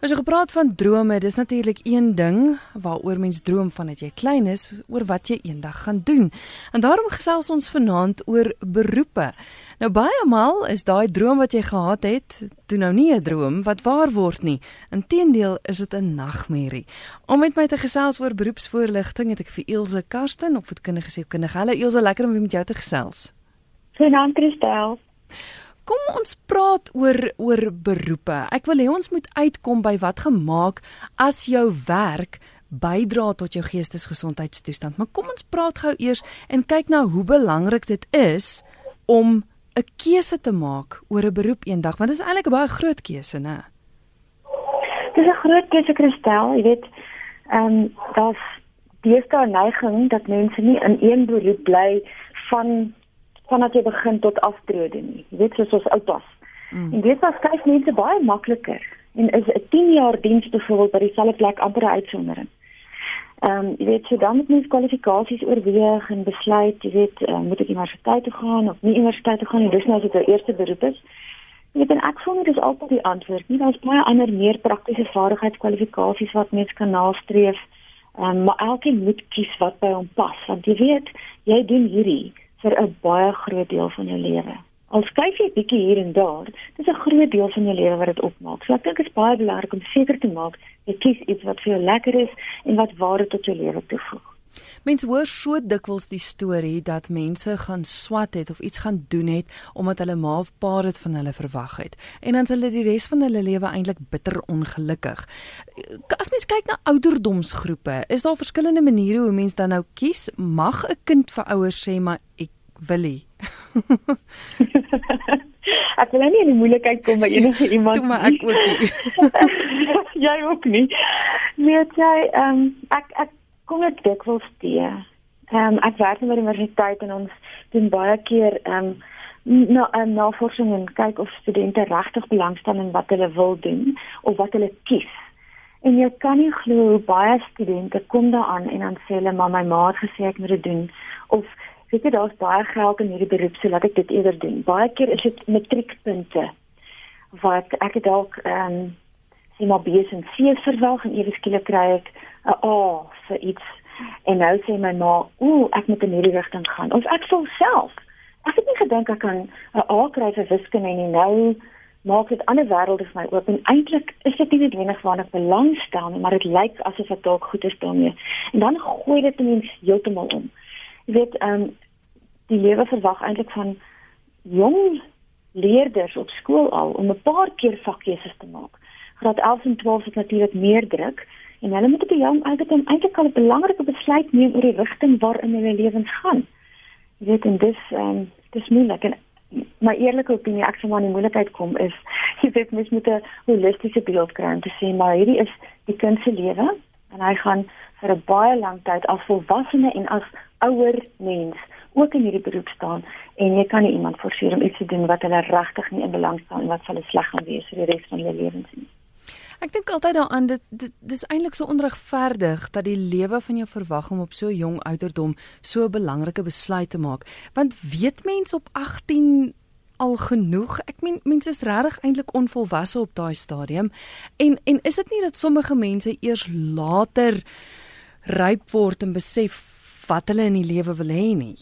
As jy gepraat van drome, dis natuurlik een ding waaroor mens droom vandat jy klein is oor wat jy eendag gaan doen. En daarom gesels ons vanaand oor beroepe. Nou baie maal is daai droom wat jy gehad het, toe nou nie 'n droom wat waar word nie. Inteendeel is dit 'n nagmerrie. Om met my te gesels oor beroepsvoorligting het ek vir Ilse Karsten, opvoedkundige sielkundige. Hallo Ilse, lekker om weer met jou te gesels. Goeienaand Christel. Kom ons praat oor oor beroepe. Ek wil hê ons moet uitkom by wat gemaak as jou werk bydra tot jou geestesgesondheidstoestand. Maar kom ons praat gou eers en kyk na hoe belangrik dit is om 'n keuse te maak oor 'n beroep eendag, want dit is eintlik 'n baie groot keuse, né? Dis 'n groot keuse, Christel. Jy weet, ehm um, daar's deesdae neiging dat mense nie in een beroep bly van vandat jy begin tot aftrede nie. Jy weet soos ons oupas. Mm. En dit was skryf mense baie makliker en is 'n 10 jaar diens byvoorbeeld by dieselfde plek amper 'n uitsondering. Ehm um, jy weet so dan moet mens kwalifikasies oorweeg en besluit, jy weet, uh, moet ek universiteit toe gaan of nie universiteit toe gaan nie. Dis nou as dit jou eerste beroep is. Jy weet en ek voel dit is altyd die antwoord. Nie daar's baie ander meer praktiese vaardigheidskwalifikasies wat mens kan nastreef. Ehm um, maar elkeen moet kies wat by hom pas want jy weet, jy doen hierdie vir 'n baie groot deel van jou lewe. Al skuif jy bietjie hier en daar, dis 'n groot deel van jou lewe wat dit opmaak. So ek dink dit is baie belangrik om seker te maak jy kies iets wat vir jou lekker is en wat waarde tot jou lewe toevoeg. Mense hoor so dikwels die storie dat mense gaan swat het of iets gaan doen het omdat hulle ma of pa dit van hulle verwag het en dan hulle die res van hulle lewe eintlik bitter ongelukkig. As mens kyk na ouderdomsgroepe, is daar verskillende maniere hoe mense dan nou kies. Mag 'n kind vir ouers sê maar ek wil nie. ek wil nie in die moeilikheid kom by enige iemand. Toe maar ek ook nie. jy ook nie. Weet jy, ehm um, ek ek kom ek dikwels te. Ehm um, ek werk by die universiteit en ons doen baie keer ehm um, na nou, um, navorsing en kyk of studente regtig belangstel in wat hulle wil doen of wat hulle kies. En jy kan nie glo hoe baie studente kom daaraan en dan sê hulle maar my ma het gesê ek moet dit doen of weet jy daar's baie geld in hierdie beroep so laat ek dit eerder doen. Baie keer is dit matriekpunte wat ek dalk ehm um, sê maar B en C verwag en ewe skielik kry ek 'n A vir iets en nou sê my ma, "Ooh, ek moet in hierdie rigting gaan." Of ek voel self. Ek het nie gedink ek kan 'n A kry vir wiskunde nie. Nou maak dit ander wêrelde vir my oop en eintlik is dit nie noodwendig waarna ek belangstel nie, maar dit lyk asof dit dalk goed is daarmee. En dan gooi dit mens heeltemal om. Jy weet, ehm um, die lewe verwag eintlik van jong leerders op skool al om 'n paar keer vakkeuses te maak. Graad 11 en 12 het natuurlik meer druk en hulle moet op 'n jong ouderdom eintlik al 'n belangrike besluit neem oor die rigting waarin hulle lewens gaan. Jy weet en dis ehm um, dis moeilik en my eerlike opinie ek sou maar in moeilikheid kom is jy weet mens moet 'n holistiese beeld kry om te sê maar hierdie is die kind se lewe en hy gaan vir 'n baie lang tyd as volwassene en as ouer mens ook in hierdie beroep staan en jy kan nie iemand forceer om iets te doen wat hulle regtig nie in belang stel en wat vir hulle sleg gaan wees vir die res van hulle lewens nie. Ek dink altyd daaraan dit dit dis eintlik so onregverdig dat die lewe van jou verwag om op so jong ouderdom so 'n belangrike besluit te maak. Want weet mense op 18 al genoeg? Ek meen mense is regtig eintlik onvolwasse op daai stadium. En en is dit nie dat sommige mense eers later ryp word en besef wat hulle in die lewe wil hê nie?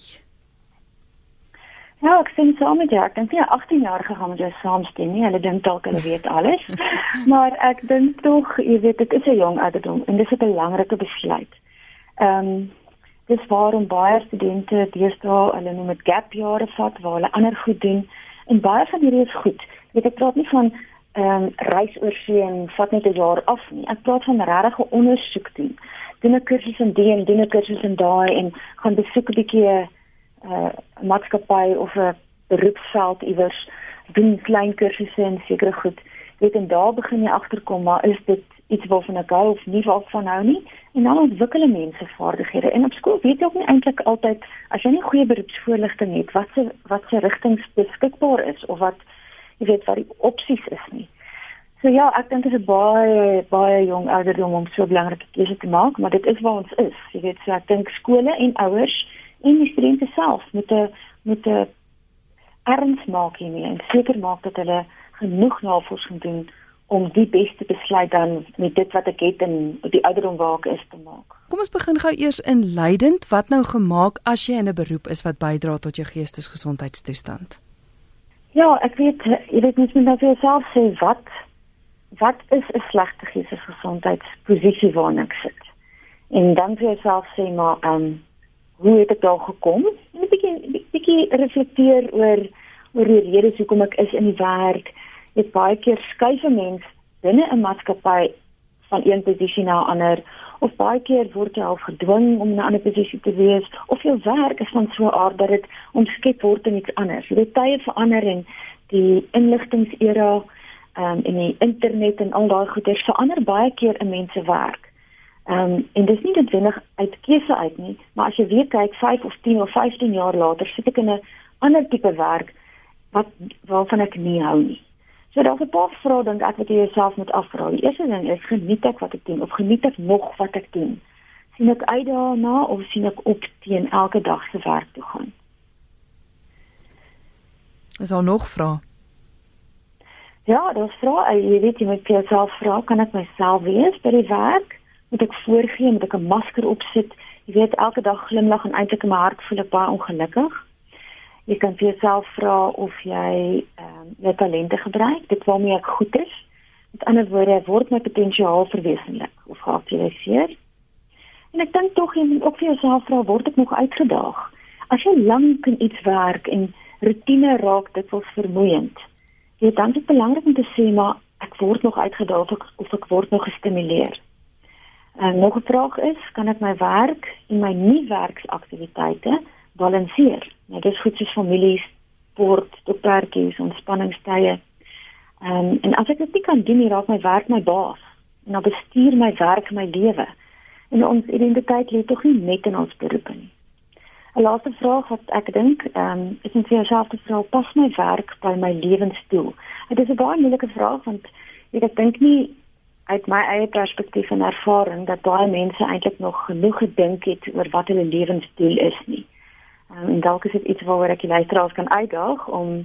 Ja, ek sien saam met jou. Ek dink nie 'n 18-jarige gaan met jou saamstem nie. Hulle dink dalk hulle weet alles. maar ek dink tog, jy weet, dit is 'n jong ouderdom en dis 'n belangrike besluit. Ehm um, dis waarom baie studente deesdae hulle noem dit gap jare vat waar hulle ander goed doen en baie van hierdie is goed. Weet ek praat nie van ehm um, reis oor see en vat net 'n jaar af nie. Ek praat van regtig 'n ondersoek doen. Doen 'n kursus in die en doen 'n kursus in daai en gaan besoek 'n bietjie 'n uh, maatskappy of 'n beroepsveld iewers doen klein kursusse en sekere goed. Weet en daar begin jy agterkom maar is dit iets waarvan ek hou of nie waarvan hou nie en dan ontwikkel mense vaardighede. En op skool weet jy ook nie eintlik altyd as jy nie goeie beroepsvoorligting het wat se wat se rigtings beskikbaar is of wat jy weet wat die opsies is nie. So ja, ek dink dit is 'n baie baie jong ouderdom om so 'n belangrike keuse te maak, maar dit is waar ons is. Jy weet, so ek dink skole en ouers en die studente self met 'n met 'n erns maak hiermee en seker maak dat hulle genoeg navorsing doen om die beste besluit dan met dit wat ek het en die ouderdom waar ek is te maak. Kom ons begin gou eers in leidend. Wat nou gemaak as jy in 'n beroep is wat bydra tot jou geestesgesondheidstoestand? Ja, ek weet jy weet mens moet nou vir jouself sê wat wat is 'n slegte geestesgesondheidsposisie waarna ek sit? En dan vir jouself sê maar ehm um, hoe het ek daar gekom? En 'n bietjie bietjie reflekteer oor oor die redes hoekom ek is in die werk dit baie keer skuif 'n mens binne 'n maatskappy van een posisie na 'n ander of baie keer word jy al gedwing om in 'n ander posisie te wees of jou werk is van so 'n aard dat dit omskep word in iets anders. Jy weet tye verander en die inligtingsera um, en die internet en al daai goeders verander baie keer 'n mens se werk. Ehm um, en dis nie noodwendig uit keuse uit nie, maar as jy weer kyk 5 of 10 of 15 jaar later sit ek in 'n ander tipe werk wat waarvan ek nie hou nie. So daar's 'n paar vrae dink ek wat jy jouself moet afvra. Die eerste ding is geniet ek wat ek doen of geniet ek nog wat ek doen? Sien ek uit daarna of sien ek op teen elke dag se werk toe gaan? Is daar nog vrae? Ja, daar's vrae. Jy weet jy moet vir jouself vra, kan ek myself wees by die werk? Moet ek voorgee met 'n masker opsit? Jy weet elke dag glimlag en eintlik in my hart voel ek baie ongelukkig. Jy kan vir jouself vra of jy ehm um, jou talente gebruik, dit waarmee ek goed is. Met ander woorde, word my potensiaal verwesenlik of geaktualiseer? En ek dink tog jy moet ook vir jouself vra, word ek nog uitgedaag? As jy lank in iets werk en rotine raak dit wel vermoeiend. Jy dan is belangrik om te sê maar ek word nog uitgedaag of ek word nog gestimuleer. En nog 'n vraag is, kan ek my werk en my nie-werksaktiwiteite balanseer. Nou dis goed soos families, sport, doktertjies, ontspanningstye. Ehm um, en as ek dit nie kan doen nie, raak my werk my baas. En dan bestuur my werk my lewe. En ons identiteit lê tog nie net in ons beroep nie. 'n Laaste vraag wat ek dink, ehm um, is net vir jouself te vra, pas my werk by my lewensdoel? Dit is 'n baie moeilike vraag want ek, ek dink nie uit my eie perspektief en ervaring dat baie mense eintlik nog genoeg gedink het oor wat hulle lewensdoel is nie. Um, en dalk is dit iets waaroor ek die luisteraars kan uitdaag om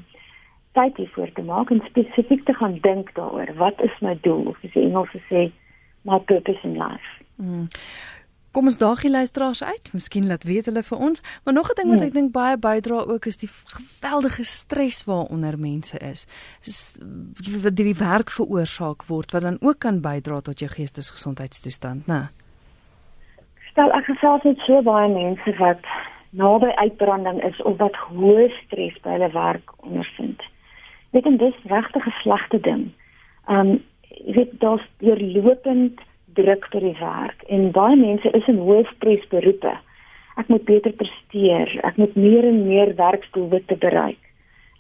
tyd hiervoor te maak en spesifiek te gaan dink daaroor. Wat is my doel? Of is die Engels sê my purpose in life? Mm. Kom ons daag die luisteraars uit. Miskien laat weet hulle vir ons. Maar nog 'n ding wat hmm. ek dink baie bydra ook is die geweldige stres waaronder mense is. Dis wat die werk veroorsaak word wat dan ook kan bydra tot jou geestesgesondheidstoestand, né? Stel ek gesels met so baie mense wat naby uitbranding is of wat hoë stres by hulle werk ondervind. Weet en dis regtig 'n slegte ding. Um jy weet daar's deurlopend druk by die werk en baie mense is in hoë stres beroepe. Ek moet beter presteer, ek moet meer en meer werksdoelwitte bereik.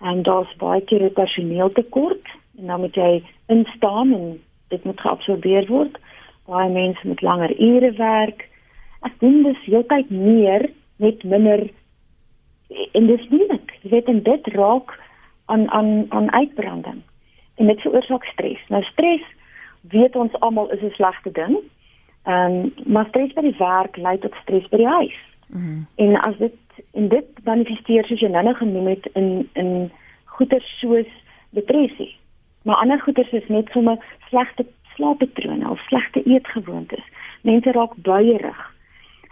En daar's baie keer 'n personeeltekort en dan moet jy instaan en dit moet geabsorbeer word. Baie mense moet langer ure werk. Ek doen dus heeltyd meer net minder en dis moeilik. Jy weet en dit raak aan aan aan uitbranding. En dit veroorsaak stres. Nou stres weet ons almal is 'n slegte ding. Ehm um, maar stres by die werk lei tot stres by die huis. Mm -hmm. En as dit en dit manifesteer soos jy nou genoem het in in goeie soos depressie. Maar ander goeie is net sommer slegte slaappatrone of slegte eetgewoontes. Mense raak buierig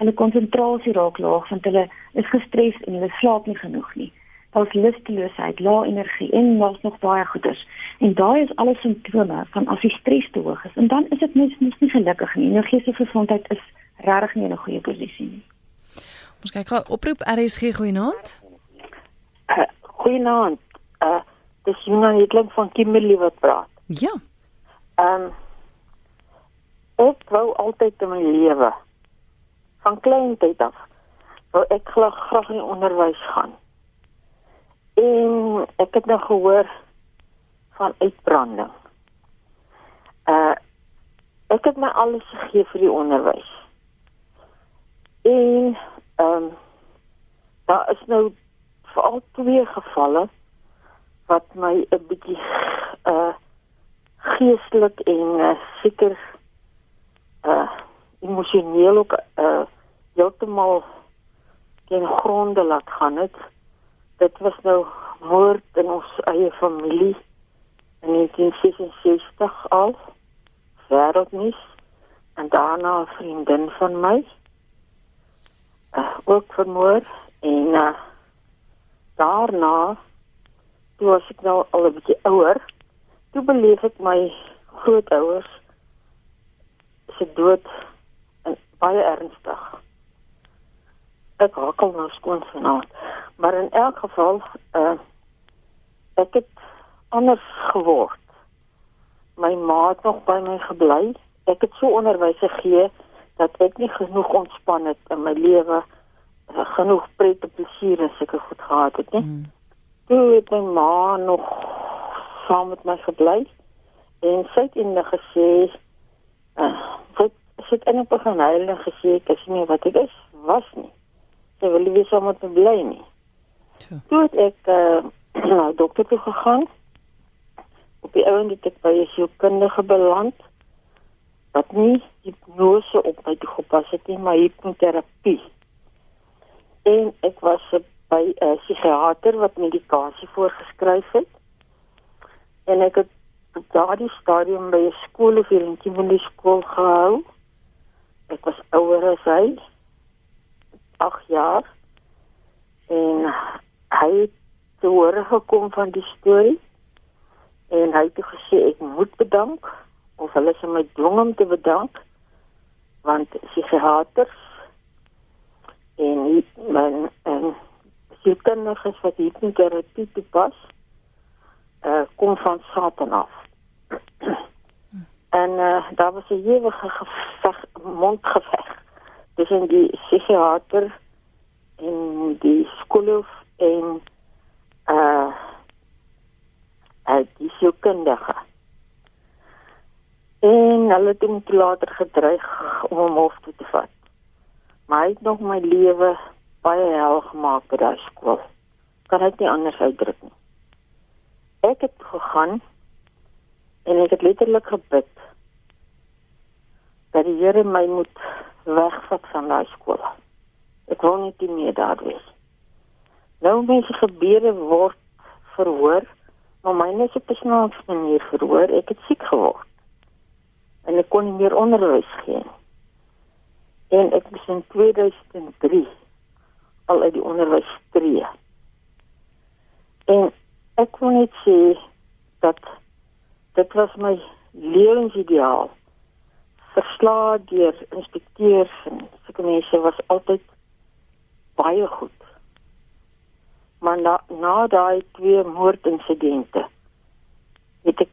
hulle konsentrasie raak laag want hulle is gestres en hulle slaap nie genoeg nie. Daar's lusteloosheid, lae energie en nog nog baie goeters. En daai is alles simptome van as die stres te hoog is en dan is dit mens mens nie gelukkig nie. Jou geestelike gesondheid is regtig nie in 'n goeie posisie nie. Ons kyk gou oproep RSG goeienaand. Uh, goeienaand. Uh dis Juna Hetling van Kimberley wat praat. Ja. Ehm um, ek wou altyd in my lewe van klein tyd af wou ek graag graag in onderwys gaan. En ek het nou gehoor van uitbranding. Uh ek het my alles gegee vir die onderwys. En ehm um, daar is nou veral twee gevalle wat my 'n bietjie uh geestelik en uh, seker uh emosioneel ook uh heeltemal teen gronde laat gaan het. Dit was nou moord in ons eie familie in 1966 al wêreldnuus en daarna 'n vriendin van my uh, ook vermoor en uh, daarna toe was ek nou al 'n bietjie ouer toe beleef ek my grootouers se dood baie ernstig. Ek hakkel nou skoon vanaand maar in elk geval uh, ek het anders geword my ma het nog by my gebly ek het so onderwys gegee dat ek nie genoeg ontspan het in my lewe uh, genoeg pret en plesier en seker goed gehad het nie. Mm. Toe het my ma nog saam met my gebly en sy het eendag gesê uh, wat sy het in 'n begin huil en gesê ek is nie wat ek is was nie. Sy wil nie saam met my bly nie. Toe het ek uh, na dokter toe gegaan. Op die ouende het ek by 'n sielkundige beland wat nie hipnose op my toe gepas het nie, maar hipnoterapie. En ek was by 'n psigiater wat medikasie voorgeskryf het. En ek het op daardie stadium by 'n skool of hier in Kimberley skool gehou. Ek was ouer as hy. 8 jaar. En hy te hore gekom van die storie. En hy het gesê ek moet bedank of hulle se my dwing om te bedank want psigiaters en men en sielkundiges wat hipnoterapie toepas uh, kom van Satan af. en uh, daar was 'n ewige geveg, mondgeveg tussen die psigiater en die skoolhoof en uh, uh die sielkundige en hulle het hom later gedreig om hom hof toe te vat. Maar hy het nog my lewe baie hel gemaak by daai skool. Kan ek nie anders uitdruk nie. Ek het gegaan en ek het letterlik gebid dat die Here my moet wegvat van daai skool. Ek wou net nie meer daar wees. Nou mense gebeure word verhoor, maar myne is op 'n snaakse manier verhoor. Ek het siek geword en ek kon nie meer onderwys gee. En ek was in 2003 al uit die onderwys tree. En ek kon net sê dat dit was my lewensideaal. Verslae deur inspekteurs en sulke mense was altyd baie goed. Maar na, na daai twee moordinsidente het ek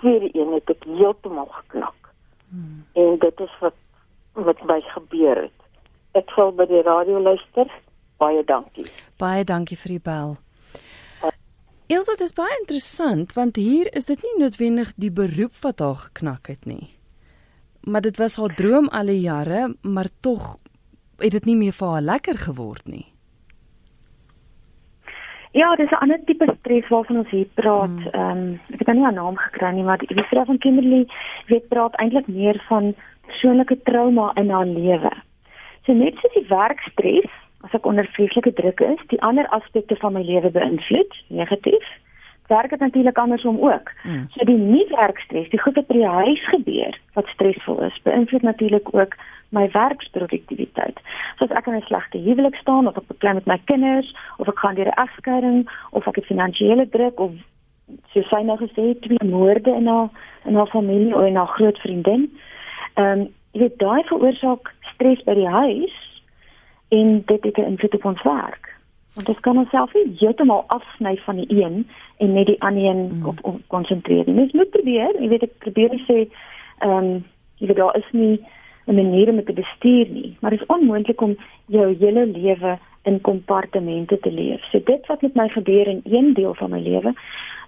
tweede een het ek heeltemal geknak. Hmm. En dit is wat wat my gebeur het. Ek sal by die radio luister. Baie dankie. Baie dankie vir die bel. Elsa, dit is baie interessant want hier is dit nie noodwendig die beroep wat haar geknak het nie. Maar dit was haar droom al die jare, maar tog het dit nie meer vir haar lekker geword nie. Ja, dis 'n ander tipe stres waarvan ons hier praat. Hmm. Ehm um, ek het nou nie 'n naam gekry nie, maar die vrou van Kimberley weet praat eintlik meer van persoonlike trauma in haar lewe. So net soos die werkstres, as ek onder vreeslike druk is, die ander aspekte van my lewe beïnvloed negatief. Werk dit natuurlik andersom ook. Hmm. So die nie werkstres, die goed wat by die huis gebeur wat stresvol is, beïnvloed natuurlik ook my werksproduktiwiteit. So as ek in 'n slegte huwelik staan of ek beklei met my kinders of ek gaan deur 'n egskeiding of ek het finansiële druk of so sy nou gesê twee moorde in haar in haar familie of in haar groot vriendin. Ehm um, jy weet daai veroorsaak stres by die huis en dit het 'n invloed op ons werk. Want dit kan ons self nie heeltemal afsny van die een en net die ander een mm. op, op konsentreer nie. Mens moet probeer, jy weet ek probeer sê ehm um, jy weet daar is nie 'n manier om te bestuur nie, maar dit is onmoontlik om jou hele lewe in kompartemente te leef. So dit wat met my gebeur in een deel van my lewe,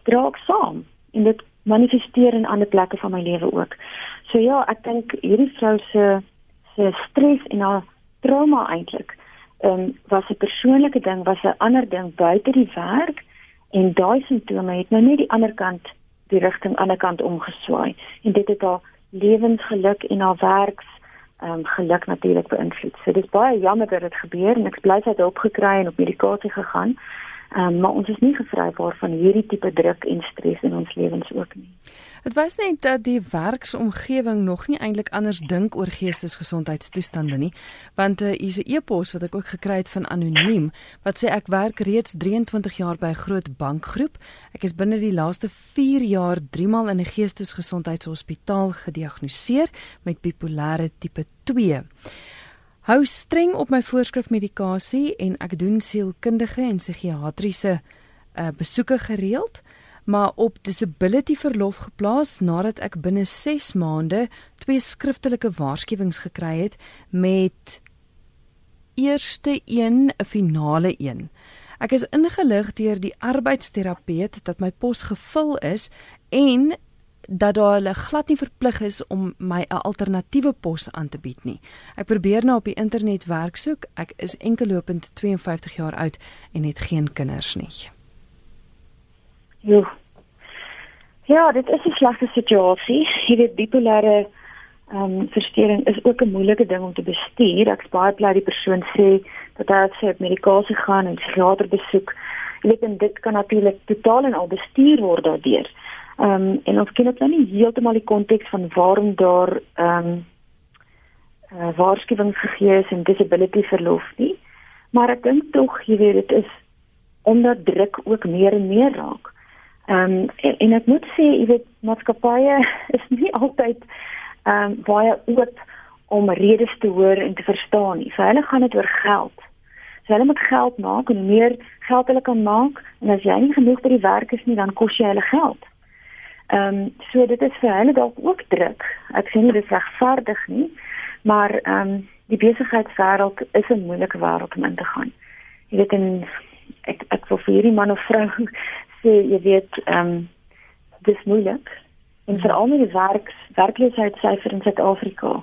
dra ek saam en dit manifesteer in ander plekke van my lewe ook. So ja, ek dink hierdie vrou se se stres en haar trauma eintlik, ehm um, was 'n persoonlike ding, was 'n ander ding buite die werk en daai simptome het nou net die ander kant die rigting ander kant omgeswaai en dit het haar lewensgeluk en haar werks ehm um, geluk natuurlik beïnvloed. So dis baie jammer dat dit gebeur en ek bly sy het hulp gekry en op medikasie gegaan. Um, maar ons is nie gevrybaar van hierdie tipe druk en stres in ons lewens ook nie. Dit wys net dat die werksomgewing nog nie eintlik anders dink oor geestesgesondheidstoestande nie, want uh, hier's 'n e-pos wat ek ook gekry het van anoniem wat sê ek werk reeds 23 jaar by 'n groot bankgroep. Ek is binne die laaste 4 jaar 3 maal in 'n geestesgesondheidshospitaal gediagnoseer met bipolêre tipe 2 hou streng op my voorskrifmedikasie en ek doen sielkundige en psigiatriese uh, besoeke gereeld maar op disability verlof geplaas nadat ek binne 6 maande twee skriftelike waarskuwings gekry het met eerste een 'n finale een. Ek is ingelig deur die arbeidsterapeut dat my pos gevul is en dat daar hulle glad nie verplig is om my 'n alternatiewe pos aan te bied nie. Ek probeer nou op die internet werk soek. Ek is enkellopend 52 jaar oud en het geen kinders nie. Jo. Ja, dit is 'n slegte situasie. Hierdie bipolêre ehm um, verstoring is ook 'n moeilike ding om te bestuur. Ek baie bly die persoon sê dat hy sy medikasie gaan en psigiater besoek. Jy weet en dit kan natuurlik totaal en al bestuur word daardeur. Ehm um, en ons ken dit nou nie heeltemal die konteks van waarom daar ehm um, uh, waarskuwings gegee is en disability verlof nie. Maar ek dink tog jy weet dit is omdat druk ook meer en meer raak. Ehm um, en, en ek moet sê jy weet maatskappye is nie altyd ehm um, baie oop om redes te hoor en te verstaan nie. Vir hulle gaan dit oor geld. So hulle moet geld maak en meer geld hulle kan maak en as jy nie genoeg by die werk is nie dan kos jy hulle geld. Ehm um, so dit is vir hulle dalk ook druk. Ek sê nie dit is regverdig nie, maar ehm um, die besigheidswêreld is 'n moeilike wêreld om in te gaan. Jy weet en ek ek wil vir hierdie man of vrou sê jy weet ehm um, dis moeilik en veral met die werk werkloosheidsyfer in Suid-Afrika.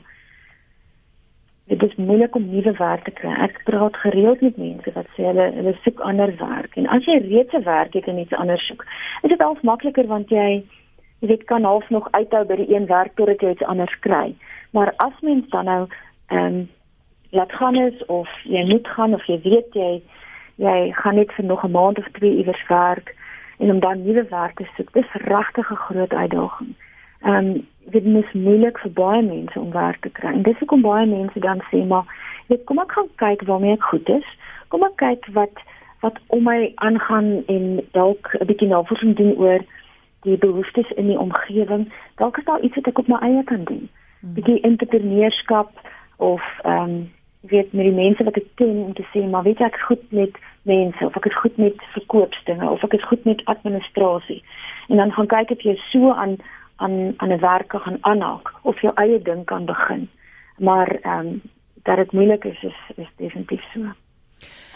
Dit is moeilik om nuwe werk te kry. Ek praat gereeld met mense wat sê hulle hulle soek ander werk en as jy reeds 'n werk het en iets anders soek, is dit al makliker want jy jy weet kan half nog uithou by die een werk totdat jy iets anders kry. Maar as mens dan nou ehm um, laat gaan is of jy moet gaan of jy weet jy jy gaan net vir nog 'n maand of twee iewers werk en om dan nuwe werk te soek, dis regtig 'n groot uitdaging. Ehm um, dit is moeilik vir baie mense om werk te kry. En dis hoekom baie mense dan sê maar weet kom ek gaan kyk waarmee ek goed is. Kom ek kyk wat wat om my aangaan en dalk 'n bietjie navorsing doen oor die behoeftes in die omgewing, dalk is daar iets wat ek op my eie kan doen. Hmm. Bietjie entrepreneurskap of ehm um, weet met die mense wat ek ken om te sê maar weet jy ek goed met mense of ek is goed met verkoopsdinge of ek is goed met administrasie. En dan gaan kyk of jy so aan aan aan 'n werk gaan aanhaak of jou eie ding kan begin. Maar ehm um, dat dit moeilik is is is definitief so.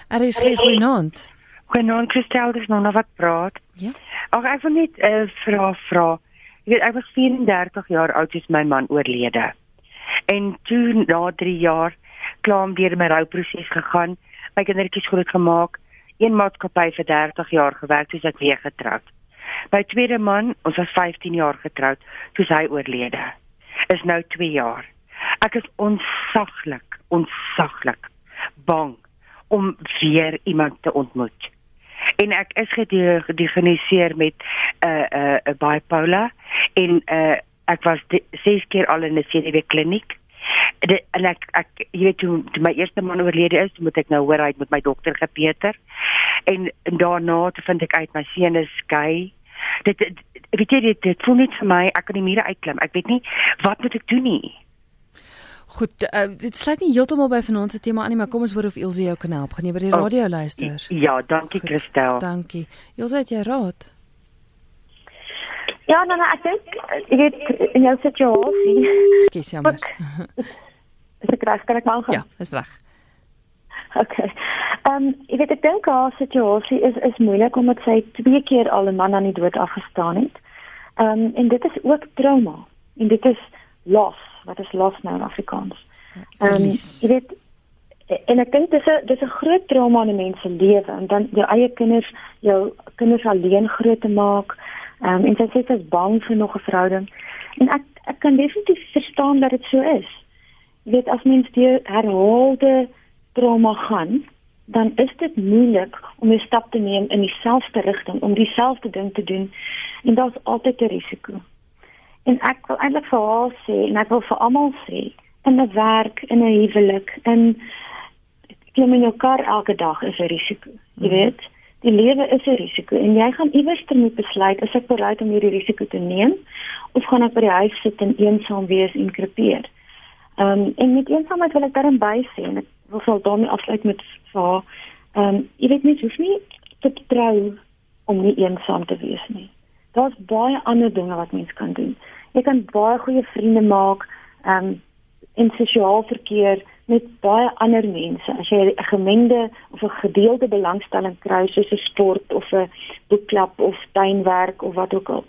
Er is geen goeienaand. Goeienaand Christel, dis nou nog wat praat. Ja. Ag ek wil net 'n uh, eh, vraag vra. Jy weet ek was 34 jaar oud toe my man oorlede. En toe na 3 jaar klaam deur my rouproses gegaan, my kindertjies groot gemaak, een maatskappy vir 30 jaar gewerk toe ek weer getroud. My tweede man, ons was 15 jaar getroud toe hy oorlede. Is nou 2 jaar. Ek is onsaglik, onsaglik bang om weer iemand te ontmoet en ek is gediagnoseer met 'n uh, 'n uh, 'n bipolar en uh, ek was 6 keer al in 'n CDW kliniek. De, en ek ek jy weet toe, toe my eerste man oorlede is, moet ek nou hoor hy met my dokter gepeter. En, en daarna te vind ek uit my seun is gay. Dit, dit weet jy dit, dit voel net vir my ek kan nie meer uitklim. Ek weet nie wat moet ek doen nie. Goed, uh, dit sluit nie heeltemal by vanaand se tema aan nie, maar kom ons hoor of Ilse jou kan help. Gaan jy by die oh, radio luister? Ja, dankie Goed, Christel. Dankie. Ilse, het jy raad? Ja, nou, nou ek dink jy weet in jou situasie. Skus jammer. Is ek reg? Kan ek maar gaan? Ja, is reg. Okay. Ehm um, ek weet ek dink haar situasie is is moeilik omdat sy twee keer al 'n man aan die dood afgestaan het. Ehm um, en dit is ook trauma en dit is los wat is los nou in Afrikaans. Ehm um, jy weet en ek dink dis 'n dis 'n groot trauma in 'n mens se lewe en dan jou eie kinders jou kinders alleen groot te maak. Ehm um, en sy sê sy is bang vir nog 'n verhouding. En ek ek kan definitief verstaan dat dit so is. Jy weet as mens deur herhaalde trauma gaan, dan is dit moeilik om 'n stap te neem in dieselfde rigting om dieselfde ding te doen en daar's altyd 'n risiko. En ek wil eintlik vir haar sê en ek wil vir almal sê in 'n werk, in 'n huwelik, in klim in jou kar elke dag is 'n risiko. Jy mhm. weet, die lewe is 'n risiko en jy gaan iewers moet besluit is ek bereid om hierdie risiko te neem of gaan ek by die huis sit en eensaam wees en krepeer. Ehm um, en met eensaamheid wil ek daarin by sê en ek wil sal daarmee afsluit met vir ehm um, jy weet nie hoef nie te trou om nie eensaam te wees nie. Daar's baie ander dinge wat mens kan doen. Jy kan baie goeie vriende maak um, in sosiaal verkeer met baie ander mense. As jy 'n gemengde of 'n gedeelde belangstelling kry soos 'n sport of 'n boekklub of tuinwerk of wat ook al.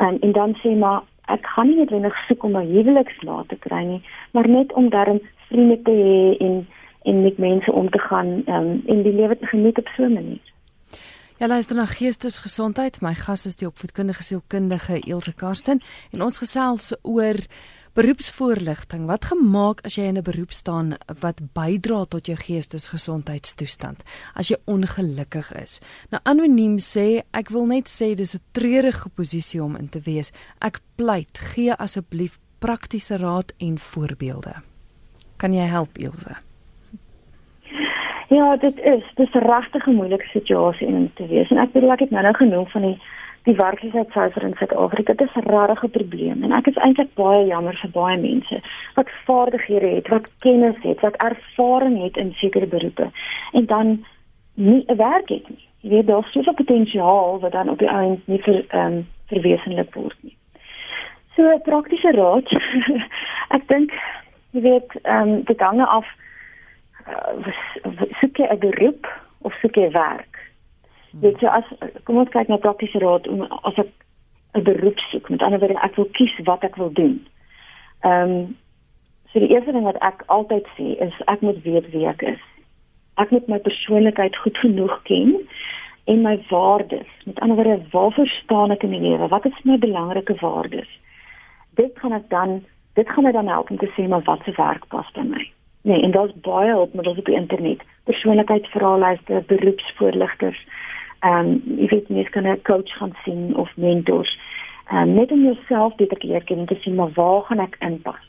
Um, en dan sê maar ek gaan nie noodwendig soek om 'n huweliksmaat te kry nie, maar net om darm vriende te hê en en met mense om te gaan um, en die lewe te geniet op so 'n manier. Ja, luister na Geestesgesondheid. My gas is die opvoedkundige sielkundige Elsje Karsten en ons gesels oor beroepsvoorligting. Wat gemaak as jy in 'n beroep staan wat bydra tot jou geestesgesondheidstoestand as jy ongelukkig is? Nou anoniem sê ek wil net sê dis 'n treurige posisie om in te wees. Ek pleit, gee asseblief praktiese raad en voorbeelde. Kan jy help, Elsje? Ja, dit is dis 'n regtig moeilike situasie in te wees en ek bedoel ek het nou nou genoem van die die werkloosheidsyfer in Suid-Afrika. Dit is 'n rarige probleem en ek is eintlik baie jammer vir baie mense wat vaardighede het, wat kennis het, wat ervaring het in sekere beroepe en dan nie 'n werk het nie. Jy weet daar's soveel potensiaal wat dan op die einde nie vir ehm um, verwesenlik word nie. So praktiese raad. ek dink jy weet ehm um, dit hang af soek jy 'n beroep of soek jy werk? Hmm. Weet jy as kom ons kyk na praktiese raad om as ek 'n beroep soek, met ander woorde ek wil kies wat ek wil doen. Ehm um, so die eerste ding wat ek altyd sê is ek moet weet wie ek is. Ek moet my persoonlikheid goed genoeg ken en my waardes. Met ander woorde, waarvoor staan ek in die lewe? Wat is my belangrike waardes? Dit kan ek dan dit gaan my dan help om te sê maar wat se werk pas by my. Nee, en daar's baie hulpmiddels op die internet. Persoonlikheidsvraelyste, beroepsvoorligters. Ehm um, jy weet jy kan 'n coach gaan sien of mentors. Ehm um, net om jouself beter te leer ken en te sien maar waar gaan ek inpas.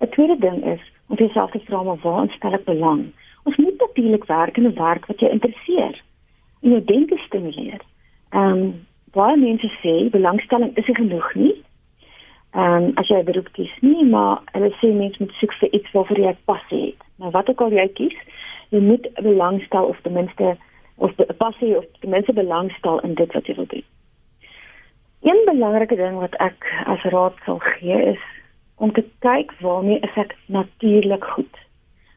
'n Tweede ding is om jouself te vra maar waar instel ek belang? Ons moet natuurlik werk in 'n werk wat jou interesseer en jou denke stimuleer. Ehm um, baie mense sê belangstelling is nie genoeg nie ehm um, as jy 'n beroep kies nie, maar hulle sê mens moet soek vir iets waarvoor jy passie het. Nou wat ook al jy kies, jy moet belangstel of ten minste of passie of ten minste belangstel in dit wat jy wil doen. Een belangrike ding wat ek as raad sal gee is om te kyk waarmee ek natuurlik goed.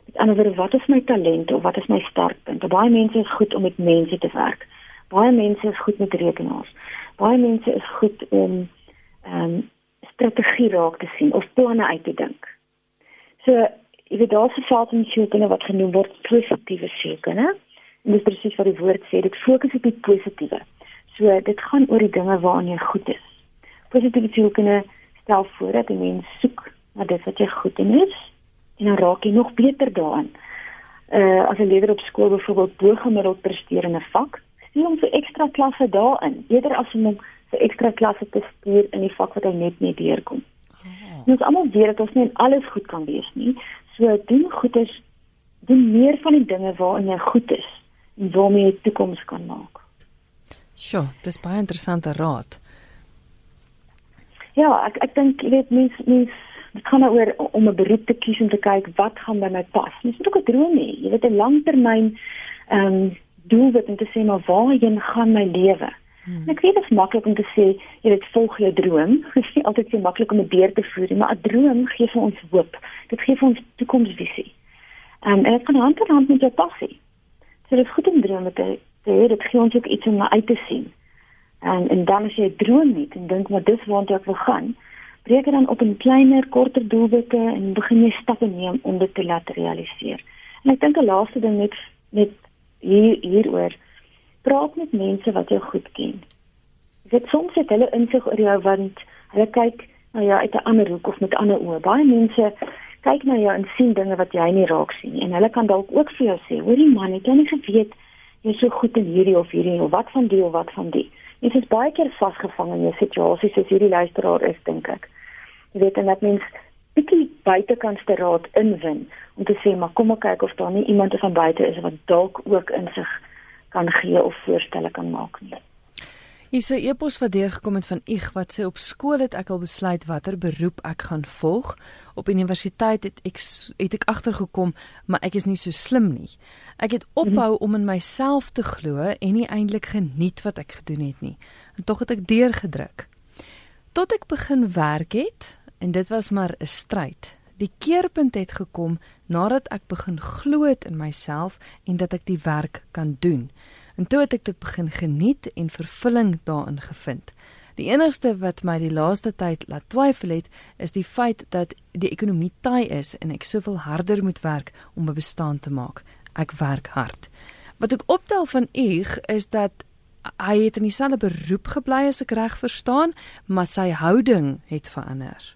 Met ander woorde, wat is my talent of wat is my sterkpunte? Baie mense is goed om met mense te werk. Baie mense is goed met rekenaars. Baie mense is goed om ehm um, strategie raak te sien of planne uit te dink. So, jy weet daar's 'n veld in sielkunde wat genoem word positiewe sielkunde. En dis presies wat die woord sê, dit fokus op die positiewe. So, dit gaan oor die dinge waaraan jy goed is. Positiewe sielkunde stel voor dat 'n mens soek na dit wat jy goed in is en dan raak jy nog beter daarin. Uh as 'n leerder op skool byvoorbeeld bo gemiddeld presteer in 'n vak, stuur hom vir ekstra klasse daarin, eerder as om hom vir ekstra klasse te stuur in die vak wat hy net nie deurkom. Oh. Ons almal weet dat ons nie alles goed kan wees nie. So doen goed is doen meer van die dinge waarin jy goed is en waarmee jy toekoms kan maak. Sjoe, dis baie interessante raad. Ja, ek ek dink jy weet mens mens dit gaan oor om 'n beroep te kies om te kyk wat gaan by my pas. Mens moet ook 'n droom hê. Jy weet 'n langtermyn ehm um, doel wat om te sê maar waarheen gaan my lewe? Hmm. Ek weet dit is maklik om te sê jy weet volg jou droom. Dit is nie altyd so maklik om 'n beer te voer maar 'n droom gee vir ons hoop. Dit gee vir ons toekomsvisie. Um, en dit kan hand in hand met jou passie. So dit is goed om drome te hê. Dit gee ons ook iets om na uit te sien. En en dan as jy droom het en dink maar dis waar ek wil gaan, breek dit dan op in kleiner, korter doelwitte en begin jy stappe neem om dit te laat realiseer. En ek dink 'n laaste ding net net hier hieroor praat met mense wat jou goed ken. Ek weet soms het hulle insig oor jou want hulle kyk na jou uit 'n ander hoek of met ander oë. Baie mense kyk na jou en sien dinge wat jy nie raak sien nie. En hulle kan dalk ook vir jou sê, hoorie man, het jy nie geweet jy's so goed in hierdie of hierdie of wat van die of wat van die. Jy is baie keer vasgevang in jou situasies soos hierdie luisteraar is, dink ek. Jy weet en dat mens bietjie buitekant te raad inwin om te sê, maar kom ek kyk of daar nie iemand van buite is wat dalk ook insig kan gee of voorstelle kan maak nie. Hier sê epos wat deurgekom het van Ig wat sê op skool het ek al besluit watter beroep ek gaan volg. Op universiteit het ek het ek agtergekom, maar ek is nie so slim nie. Ek het ophou om in myself te glo en nie eintlik geniet wat ek gedoen het nie. En tog het ek deurgedruk. Tot ek begin werk het en dit was maar 'n stryd. Die keerpunt het gekom nadat ek begin glo het in myself en dat ek die werk kan doen. En toe het ek dit begin geniet en vervulling daarin gevind. Die enigste wat my die laaste tyd laat twyfel het, is die feit dat die ekonomie taai is en ek soveel harder moet werk om 'n bestaan te maak. Ek werk hard. Wat ek optel van Eg is dat hy het in dieselfde beroep gebly as ek reg verstaan, maar sy houding het verander.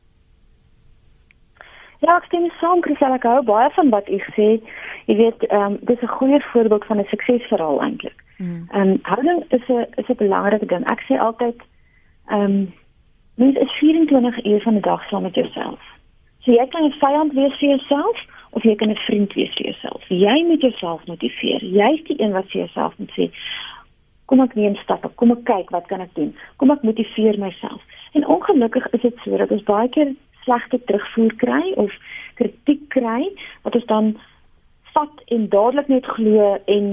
Ja, ek stem saam, Christel, ek hou baie van wat u sê. Jy weet, ehm um, dis 'n goeie voorbeeld van 'n suksesverhaal eintlik. Mm. Ehm um, houding is 'n is 'n belangrike ding. Ek sê altyd ehm um, mens is 24 uur van die dag saam met jouself. So jy kan 'n vyand wees vir jouself of jy kan 'n vriend wees vir jouself. Jy moet jouself motiveer. Jy's die een wat vir jouself moet sê kom ek neem stappe, kom ek kyk wat kan ek doen? Kom ek motiveer myself. En ongelukkig is dit so dat ons baie keer slegte terugvoer kry of kritiek kry wat ons dan vat en dadelik net glo en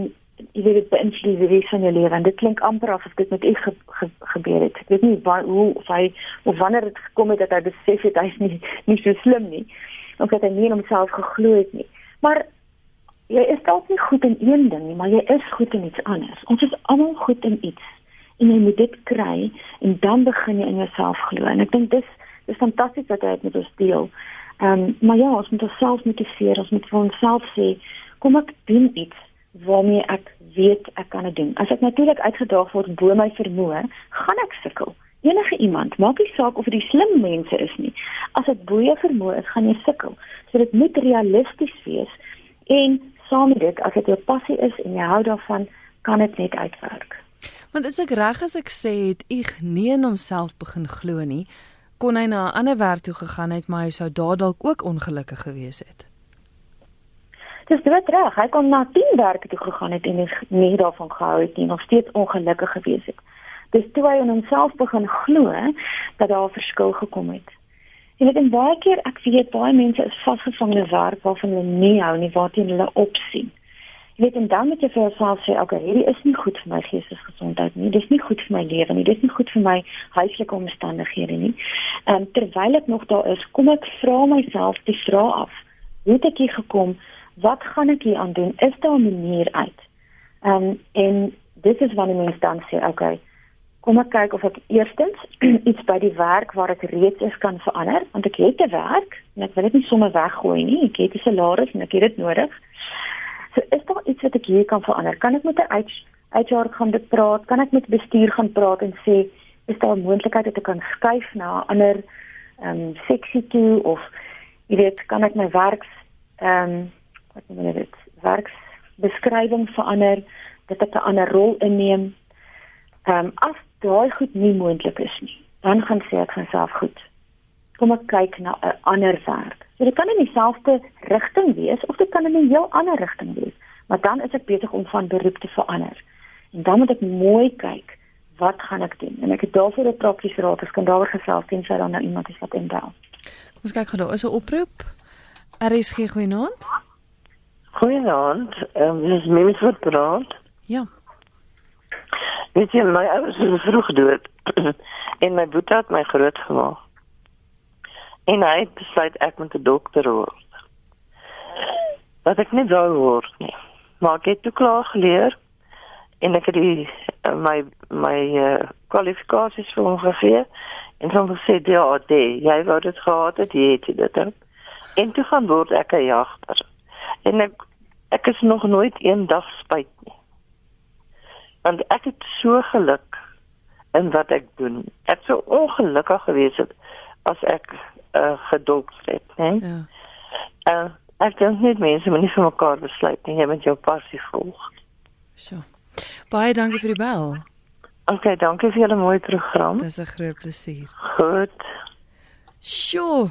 jy weet dit beïnvloed die res van jou lewe en dit klink amper of dit met u ge, ge, gebeur het. Ek weet nie waar, hoe of hy of wanneer dit gekom het dat hy besef het hy's nie nie so slim nie. Of dat hy nie in homself geglo het nie. Maar jy is dalk nie goed in een ding nie, maar jy is goed in iets anders. Ons is almal goed in iets en jy moet dit kry en dan begin jy in jouself glo. En ek dink dis dis fantasties dat hy dit met ons deel. Ehm um, maar ja, ons moet onsself motiveer, ons moet vir onsself sê kom ek doen iets waarmee ek weet ek kan dit doen. As ek natuurlik uitgedaag word bo my vermoë, gaan ek sukkel. Enige iemand, maak nie saak of dit die slim mense is nie. As dit bo jou vermoë is, gaan jy sukkel. So dit moet realisties wees en saam met dit, as dit jou passie is en jy hou daarvan, kan dit net uitwerk. Want as ek reg as ek sê het ek nie in homself begin glo nie, kon hy na 'n ander werk toe gegaan het, maar hy sou daar dalk ook ongelukkig gewees het. Dis dit reg. Hy kon na 10 werke toe gegaan het en nie daarvan gehou het nie, nog steeds ongelukkig gewees het. Dis toe hy in homself begin glo dat daar 'n verskil gekom het. En dit en baie keer ek weet baie mense is vasgevang in 'n werk waarvan hulle nie hou nie, waarteen hulle opsien. Weet en dan moet jy vir jouself sê, okay, hierdie is nie goed vir my geestesgesondheid nie. Dis nie goed vir my lewe nie. Dis nie goed vir my huislike omstandighede nie. Ehm um, terwyl ek nog daar is, kom ek vra myself die vraag af: Hoe het ek hier gekom? wat gaan ek hier aan doen? Is daar 'n manier uit? Ehm um, en dit is wanneer mens dan sê, okay, kom ek kyk of ek eerstens iets by die werk waar ek reeds is kan verander, want ek het 'n werk en ek wil dit nie sommer weggooi nie. Ek het 'n salaris en ek het dit nodig. So is daar iets wat ek hier kan verander? Kan ek met 'n HR gaan dit praat? Kan ek met bestuur gaan praat en sê is daar 'n moontlikheid dat ek kan skuif na 'n ander ehm um, seksie toe of jy weet, kan ek my werks ehm um, wat noem dit werksbeskrywing verander dat ek 'n ander rol inneem. Ehm um, as daai goed nie moontlik is nie, dan gaan sê ek vir myself goed. Kom ek kyk na 'n ander werk. So dit kan in dieselfde rigting wees of dit kan in 'n heel ander rigting wees, maar dan is ek besig om van beroep te verander. En dan moet ek mooi kyk wat gaan ek doen? En ek het daarvoor 'n praktiese raad, ek kan daaroor gesels teen sy dan nou iemand is wat inbel. Ons kyk gou, daar is 'n oproep. RSG goeienaand. Goeienaand, ehm um, dis mens wat praat. Ja. Weet jy my ouers is vroeg dood en my boetie het my groot gemaak. En hy het besluit ek moet 'n dokter word. Wat ek nie wou word nie. Maar ek het toe klaar geleer en ek het die uh, my my uh, kwalifikasies vir hom gegee en hom gesê ja, jy wou dit gehad het, jy het dit. En toe gaan word ek 'n jagter en ek ek is nog nooit een dag spyt nie. Want ek het so geluk in wat ek doen. Ek sou ongelukkig gewees het as ek uh, gedolk het, né? Ja. Uh, ek dink net mense moet nie vir mekaar besluit nie, jy moet jou passie volg. So. Baie dankie vir die bel. OK, dankie vir julle mooi program. Dis 'n groot plesier. Goed. Sjoe.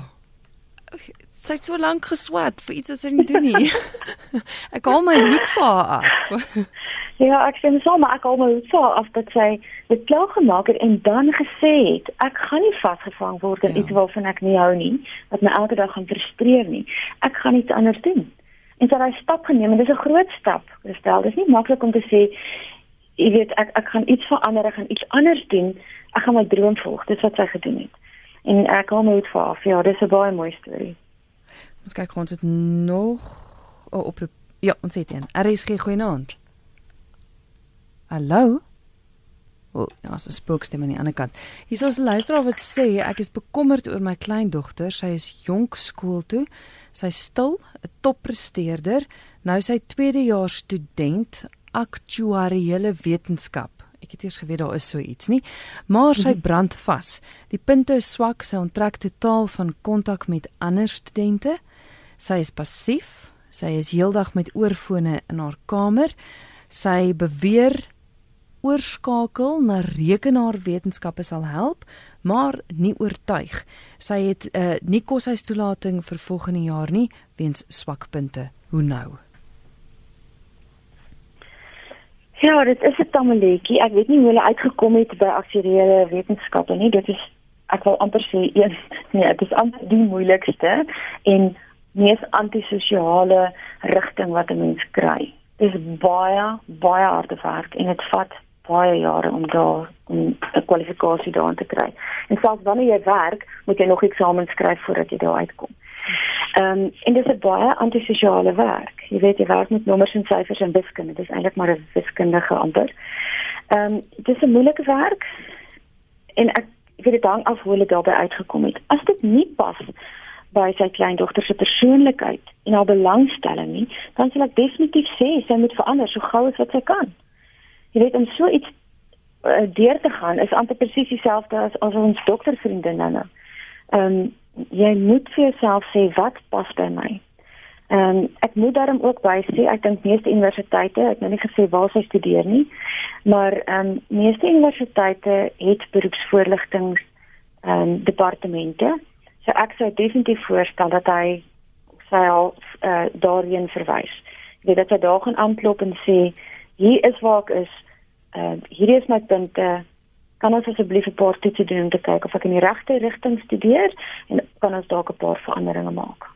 Sy het so lank geswat vir iets wat sy nie doen nie. ek haal my hoed vir haar af. Ja, ek sê so maar ek al my so af dat sy dit klaar gemaak het en dan gesê het ek gaan nie vasgevang word in Ja. iets waarvan ek nie hou nie, wat my elke dag gaan frustreer nie. Ek gaan iets anders doen. En sy het daai stap geneem en dis 'n groot stap. Gestel, dis nie maklik om te sê jy weet ek ek gaan iets verander, ek gaan iets anders doen. Ek gaan my droom volg. Dis wat sy gedoen het. En ek hou my hoed vir haar. Ja, dis 'n baie mooi storie. Ons kyk ons het nog oh, oproep. Ja, ons het een. RSG goeienaand. Hallo. O, oh, ja, so spookstem aan die ander kant. Hier is 'n luisteraar wat sê ek is bekommerd oor my kleindogter. Sy is jonk skool toe. Sy's stil, 'n toppresteerder. Nou sy tweedejaars student aktuariële wetenskap. Ek het eers geweet daar is so iets nie, maar sy brand vas. Die punte is swak, sy onttrek totaal van kontak met ander studente. Sy is passief. Sy is heeldag met oorfone in haar kamer. Sy beweer oorskakel na rekenaarwetenskappe sal help, maar nie oortuig. Sy het 'n uh, nie koshuistoelating vir volgende jaar nie weens swakpunte. Hoe nou? Ja, dit is 'n tammeletjie. Ek weet nie hoe hulle uitgekom het by aktuariële wetenskappe nie. Dit is ek wil amper sê een nee, dit is amper die moeilikste en mees antisosiale rigting wat 'n mens kry. Dit is baie baie harde werk en dit vat baie jare om daar om 'n kwalifikasie daarin te kry. En selfs wanneer jy werk, moet jy nog eksamens skryf voordat jy daar uitkom. Ehm um, en dis 'n baie antisosiale werk. Jy weet jy werk met nommers en syfers en wiskunde. Dit is eintlik maar 'n wiskundige amper. Ehm um, dis 'n moeilike werk en ek weet dit hang af hoe hulle daarbey uitgekom het. As dit nie pas by sy kleindogter se persoonlikheid en haar belangstelling nie, dan sal ek definitief sê sy moet verander so gou as wat sy kan. Jy weet om so iets uh, deur te gaan is amper presies dieselfde as as ons doktervriendinne nou. Ehm um, jy moet vir jouself sê wat pas by my. Ehm um, ek moet daarom ook by sê ek dink meeste universiteite, ek nou nie gesê waar sy studeer nie, maar ehm um, meeste universiteite het beroepsvoorligtings ehm um, departemente. So ek sou definitief voorstel dat hy sy al uh, daarheen verwys. Jy weet dat hy daar gaan aanklop en sê hier is waar ek is. Ehm uh, hierdie is my punte. Kan ons asseblief 'n paar toetse doen om te kyk of ek in die regte rigting studeer en kan ons dalk 'n paar veranderinge maak.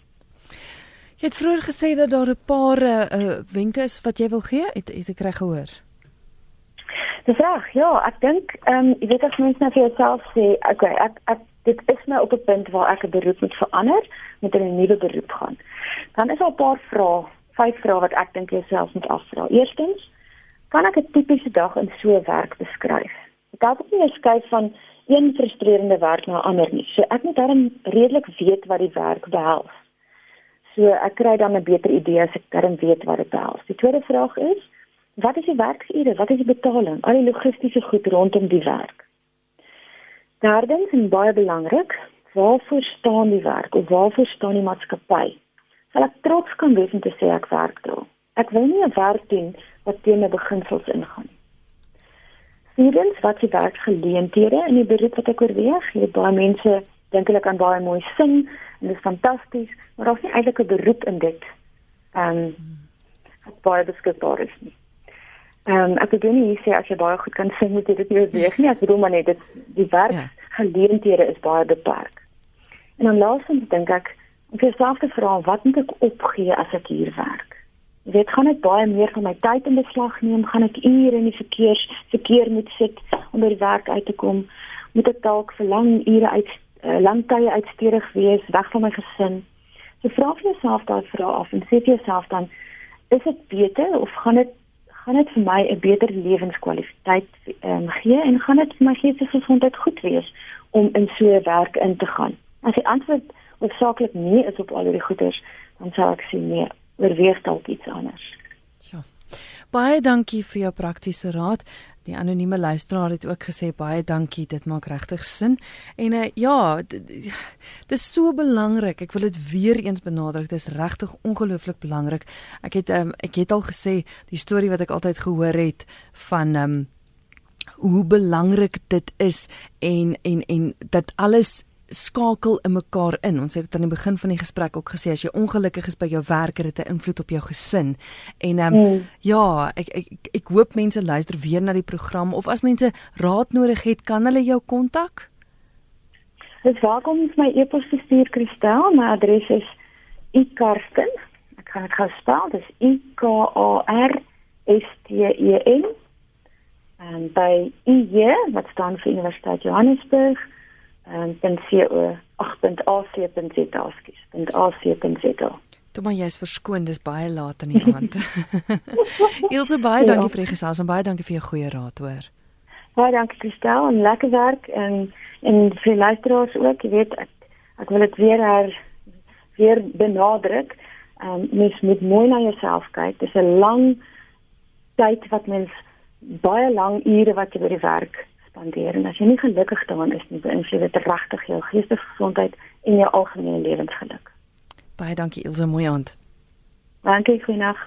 Jy het vroeër gesê dat daar 'n paar uh, wenke is wat jy wil gee. Het, het ek reg gehoor? Dis reg. Ja, ek dink ehm um, jy weet as mens nou vir jouself sê, okay, ek ek dit is nou op 'n punt waar ek 'n beroep moet verander, moet in 'n nuwe beroep gaan. Dan is daar 'n paar vrae, vyf vrae wat ek dink jy self moet afvra. Eerstens, kan ek 'n tipiese dag in so 'n werk beskryf? Ek het ook nie 'n skuif van een frustrerende werk na ander nie. So ek moet dan redelik weet wat die werk behels. So ek kry dan 'n beter idee as ek dan weet wat dit behels. Die tweede vraag is, wat is die werksure? Wat is die betaling? Al die logistiese goed rondom die werk. Derdens en baie belangrik, waarvoor staan die werk of waarvoor staan die maatskappy? Sal ek trots kan wees om te sê ek werk daar? Ek wil nie 'n werk doen wat teen my beginsels ingaan. Vierdens, wat die werksgeleenthede in die beroep wat ek oorweeg? Jy baie mense dink hulle kan baie mooi sing en dit is fantasties, maar daar's nie eintlik 'n beroep in dit. Ehm um, wat baie beskikbaar is nie. Ehm um, ek bedoel nie hier sê as jy baie goed kan sing moet jy dit nie oorweeg nie. Ek bedoel maar net dit die werksgeleenthede is baie beperk. En dan laastens dink ek om vir jouself te vra wat moet ek opgee as ek hier werk? Weet, gaan ek baie meer van my tyd in beslag neem? Gaan ek ure in die verkeers verkeer moet sit om by die werk uit te kom? Moet ek dalk vir lang ure uit uh, lang tye uitstedig wees, weg van my gesin? So vra vir jouself daai vrae af en sê vir jouself dan is dit beter of gaan dit gaan dit vir my 'n beter lewenskwaliteit um, gee en gaan dit vir my geestelike gesondheid goed wees om in so 'n werk in te gaan? As die antwoord hoofsaaklik nee is op al hierdie goeders, dan sal ek sê nee, oorweeg dalk iets anders. Ja. Baie dankie vir jou praktiese raad. Die anonieme luisteraar het ook gesê baie dankie, dit maak regtig sin. En uh, ja, dit is so belangrik. Ek wil dit weer eens benadruk. Dit is regtig ongelooflik belangrik. Ek het um, ek het al gesê die storie wat ek altyd gehoor het van um, hoe belangrik dit is en en en dat alles skakel in mekaar in. Ons het dit aan die begin van die gesprek ook gesê as jy ongelukkig is by jou werk het dit 'n invloed op jou gesin. En ehm um, mm. ja, ek, ek ek hoop mense luister weer na die program of as mense raad nodig het, kan hulle jou kontak? Dis welkom om my e-pos te stuur Kristel. My adres is ikarsten. Ek gaan dit gou spel. Dis I K A R S T E N. En by IJ wat staan vir Universiteit Johannesburg um, .co 8.ac.za skus .ac.za Toe maar jy's verskoon, dis baie laat in die aand. Ilse baie ja. dankie vir die gesels en baie dankie vir jou goeie raad hoor. Baie dankie Kristel en lekker werk en en vir luisteraars ook, jy weet ek, ek wil dit weer her weer benadruk. Ehm um, mens moet mooi na jouself kyk. Dis 'n lang tyd wat mens baie lang ure wat jy by die werk spandeer en as jy nie gelukkig daarin is nie, beïnvloed dit regtig jou geestelike gesondheid en jou algemene lewensgeluk. Baie dankie Ilse, mooi aand. Dankie, goeienaand.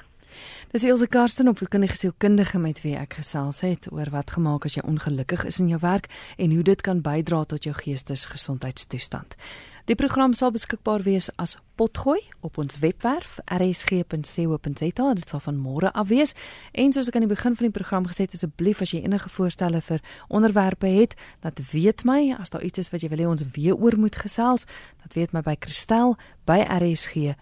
Dis Ilse Karsten op kundige sielkundige met wie ek gesels het oor wat gemaak as jy ongelukkig is in jou werk en hoe dit kan bydra tot jou geestesgesondheidstoestand. Die program sal beskikbaar wees as potgooi op ons webwerf rsg.co.za. Dit sal van môre af wees. En soos ek aan die begin van die program gesê het, asseblief as jy enige voorstelle vir onderwerpe het, laat weet my as daar iets is wat jy wil hê ons weer oor moet gesels, laat weet my by Christel by rsg.co.za.